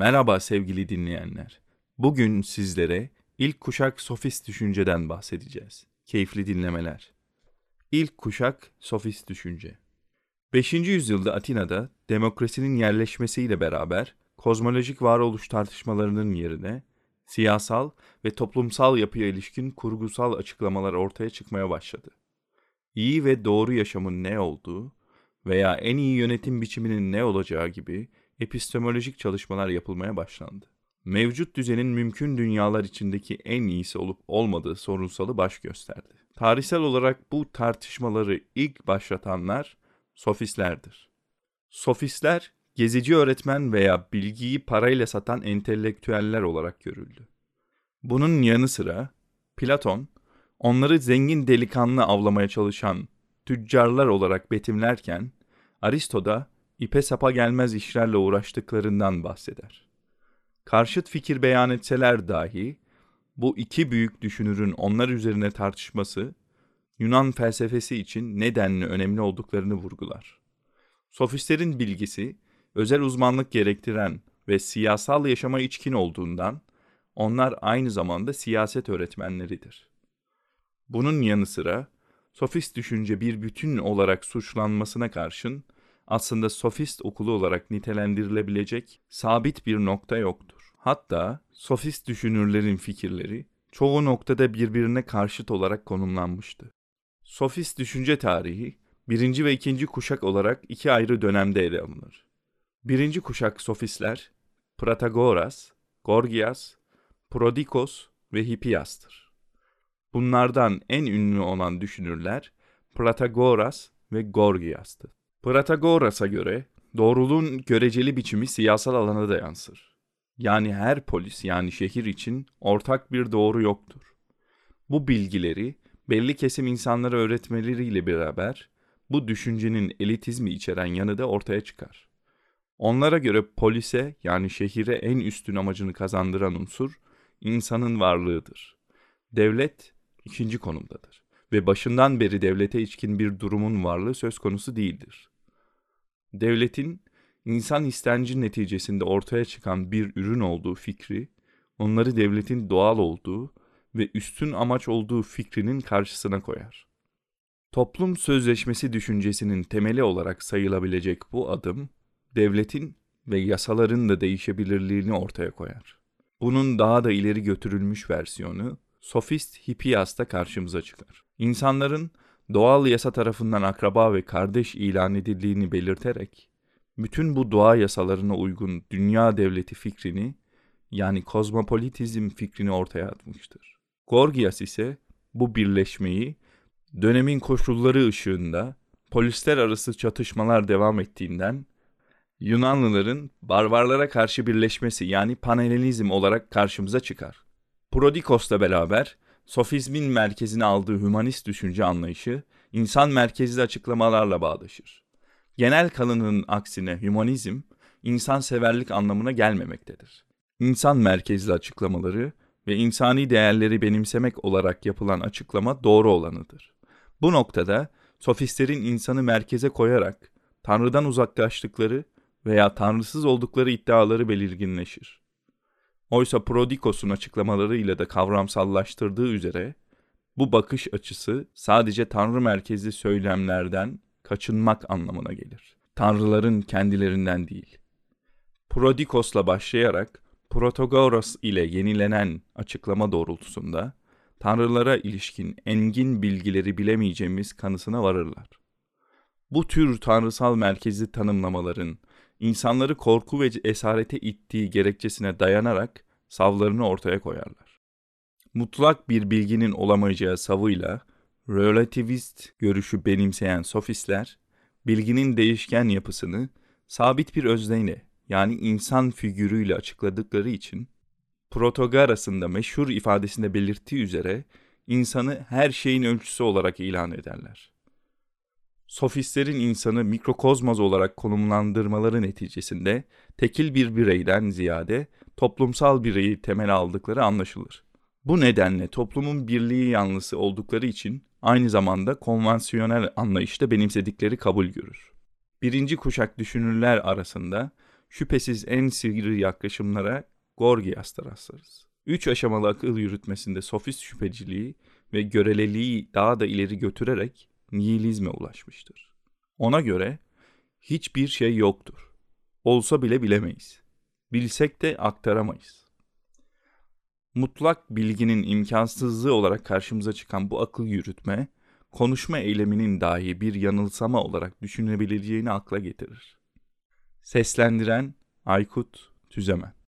Merhaba sevgili dinleyenler. Bugün sizlere ilk kuşak sofist düşünceden bahsedeceğiz. Keyifli dinlemeler. İlk kuşak sofist düşünce. 5. yüzyılda Atina'da demokrasinin yerleşmesiyle beraber kozmolojik varoluş tartışmalarının yerine siyasal ve toplumsal yapıya ilişkin kurgusal açıklamalar ortaya çıkmaya başladı. İyi ve doğru yaşamın ne olduğu veya en iyi yönetim biçiminin ne olacağı gibi epistemolojik çalışmalar yapılmaya başlandı. Mevcut düzenin mümkün dünyalar içindeki en iyisi olup olmadığı sorunsalı baş gösterdi. Tarihsel olarak bu tartışmaları ilk başlatanlar sofistlerdir. Sofistler, gezici öğretmen veya bilgiyi parayla satan entelektüeller olarak görüldü. Bunun yanı sıra Platon, onları zengin delikanlı avlamaya çalışan tüccarlar olarak betimlerken, Aristo da ipe sapa gelmez işlerle uğraştıklarından bahseder. Karşıt fikir beyan etseler dahi, bu iki büyük düşünürün onlar üzerine tartışması, Yunan felsefesi için nedenli önemli olduklarını vurgular. Sofistlerin bilgisi, özel uzmanlık gerektiren ve siyasal yaşama içkin olduğundan, onlar aynı zamanda siyaset öğretmenleridir. Bunun yanı sıra, sofist düşünce bir bütün olarak suçlanmasına karşın, aslında sofist okulu olarak nitelendirilebilecek sabit bir nokta yoktur. Hatta sofist düşünürlerin fikirleri çoğu noktada birbirine karşıt olarak konumlanmıştı. Sofist düşünce tarihi birinci ve ikinci kuşak olarak iki ayrı dönemde ele alınır. Birinci kuşak sofistler Protagoras, Gorgias, Prodikos ve Hippias'tır. Bunlardan en ünlü olan düşünürler Protagoras ve Gorgias'tı. Protagoras'a göre doğruluğun göreceli biçimi siyasal alana da yansır. Yani her polis yani şehir için ortak bir doğru yoktur. Bu bilgileri belli kesim insanlara öğretmeleriyle beraber bu düşüncenin elitizmi içeren yanı da ortaya çıkar. Onlara göre polise yani şehire en üstün amacını kazandıran unsur insanın varlığıdır. Devlet ikinci konumdadır ve başından beri devlete içkin bir durumun varlığı söz konusu değildir. Devletin insan istenci neticesinde ortaya çıkan bir ürün olduğu fikri, onları devletin doğal olduğu ve üstün amaç olduğu fikrinin karşısına koyar. Toplum sözleşmesi düşüncesinin temeli olarak sayılabilecek bu adım, devletin ve yasaların da değişebilirliğini ortaya koyar. Bunun daha da ileri götürülmüş versiyonu, sofist Hippias'ta karşımıza çıkar. İnsanların doğal yasa tarafından akraba ve kardeş ilan edildiğini belirterek, bütün bu doğa yasalarına uygun dünya devleti fikrini, yani kozmopolitizm fikrini ortaya atmıştır. Gorgias ise bu birleşmeyi dönemin koşulları ışığında polisler arası çatışmalar devam ettiğinden Yunanlıların barbarlara karşı birleşmesi yani panhellenizm olarak karşımıza çıkar. Prodikos'la beraber sofizmin merkezine aldığı hümanist düşünce anlayışı insan merkezli açıklamalarla bağdaşır. Genel kanının aksine hümanizm insan severlik anlamına gelmemektedir. İnsan merkezli açıklamaları ve insani değerleri benimsemek olarak yapılan açıklama doğru olanıdır. Bu noktada sofistlerin insanı merkeze koyarak Tanrı'dan uzaklaştıkları veya tanrısız oldukları iddiaları belirginleşir. Oysa Prodikos'un açıklamalarıyla da kavramsallaştırdığı üzere bu bakış açısı sadece tanrı merkezli söylemlerden kaçınmak anlamına gelir. Tanrıların kendilerinden değil. Prodikos'la başlayarak Protagoras ile yenilenen açıklama doğrultusunda tanrılara ilişkin engin bilgileri bilemeyeceğimiz kanısına varırlar. Bu tür tanrısal merkezli tanımlamaların insanları korku ve esarete ittiği gerekçesine dayanarak savlarını ortaya koyarlar. Mutlak bir bilginin olamayacağı savıyla relativist görüşü benimseyen sofistler, bilginin değişken yapısını sabit bir özneyle yani insan figürüyle açıkladıkları için Protagaras'ın da meşhur ifadesinde belirttiği üzere insanı her şeyin ölçüsü olarak ilan ederler. Sofistlerin insanı mikrokozmoz olarak konumlandırmaları neticesinde tekil bir bireyden ziyade toplumsal bireyi temel aldıkları anlaşılır. Bu nedenle toplumun birliği yanlısı oldukları için aynı zamanda konvansiyonel anlayışta benimsedikleri kabul görür. Birinci kuşak düşünürler arasında şüphesiz en sivri yaklaşımlara Gorgias'ta rastlarız. Üç aşamalı akıl yürütmesinde sofist şüpheciliği ve göreliliği daha da ileri götürerek nihilizme ulaşmıştır. Ona göre hiçbir şey yoktur. Olsa bile bilemeyiz. Bilsek de aktaramayız. Mutlak bilginin imkansızlığı olarak karşımıza çıkan bu akıl yürütme, konuşma eyleminin dahi bir yanılsama olarak düşünebileceğini akla getirir. Seslendiren Aykut Tüzemen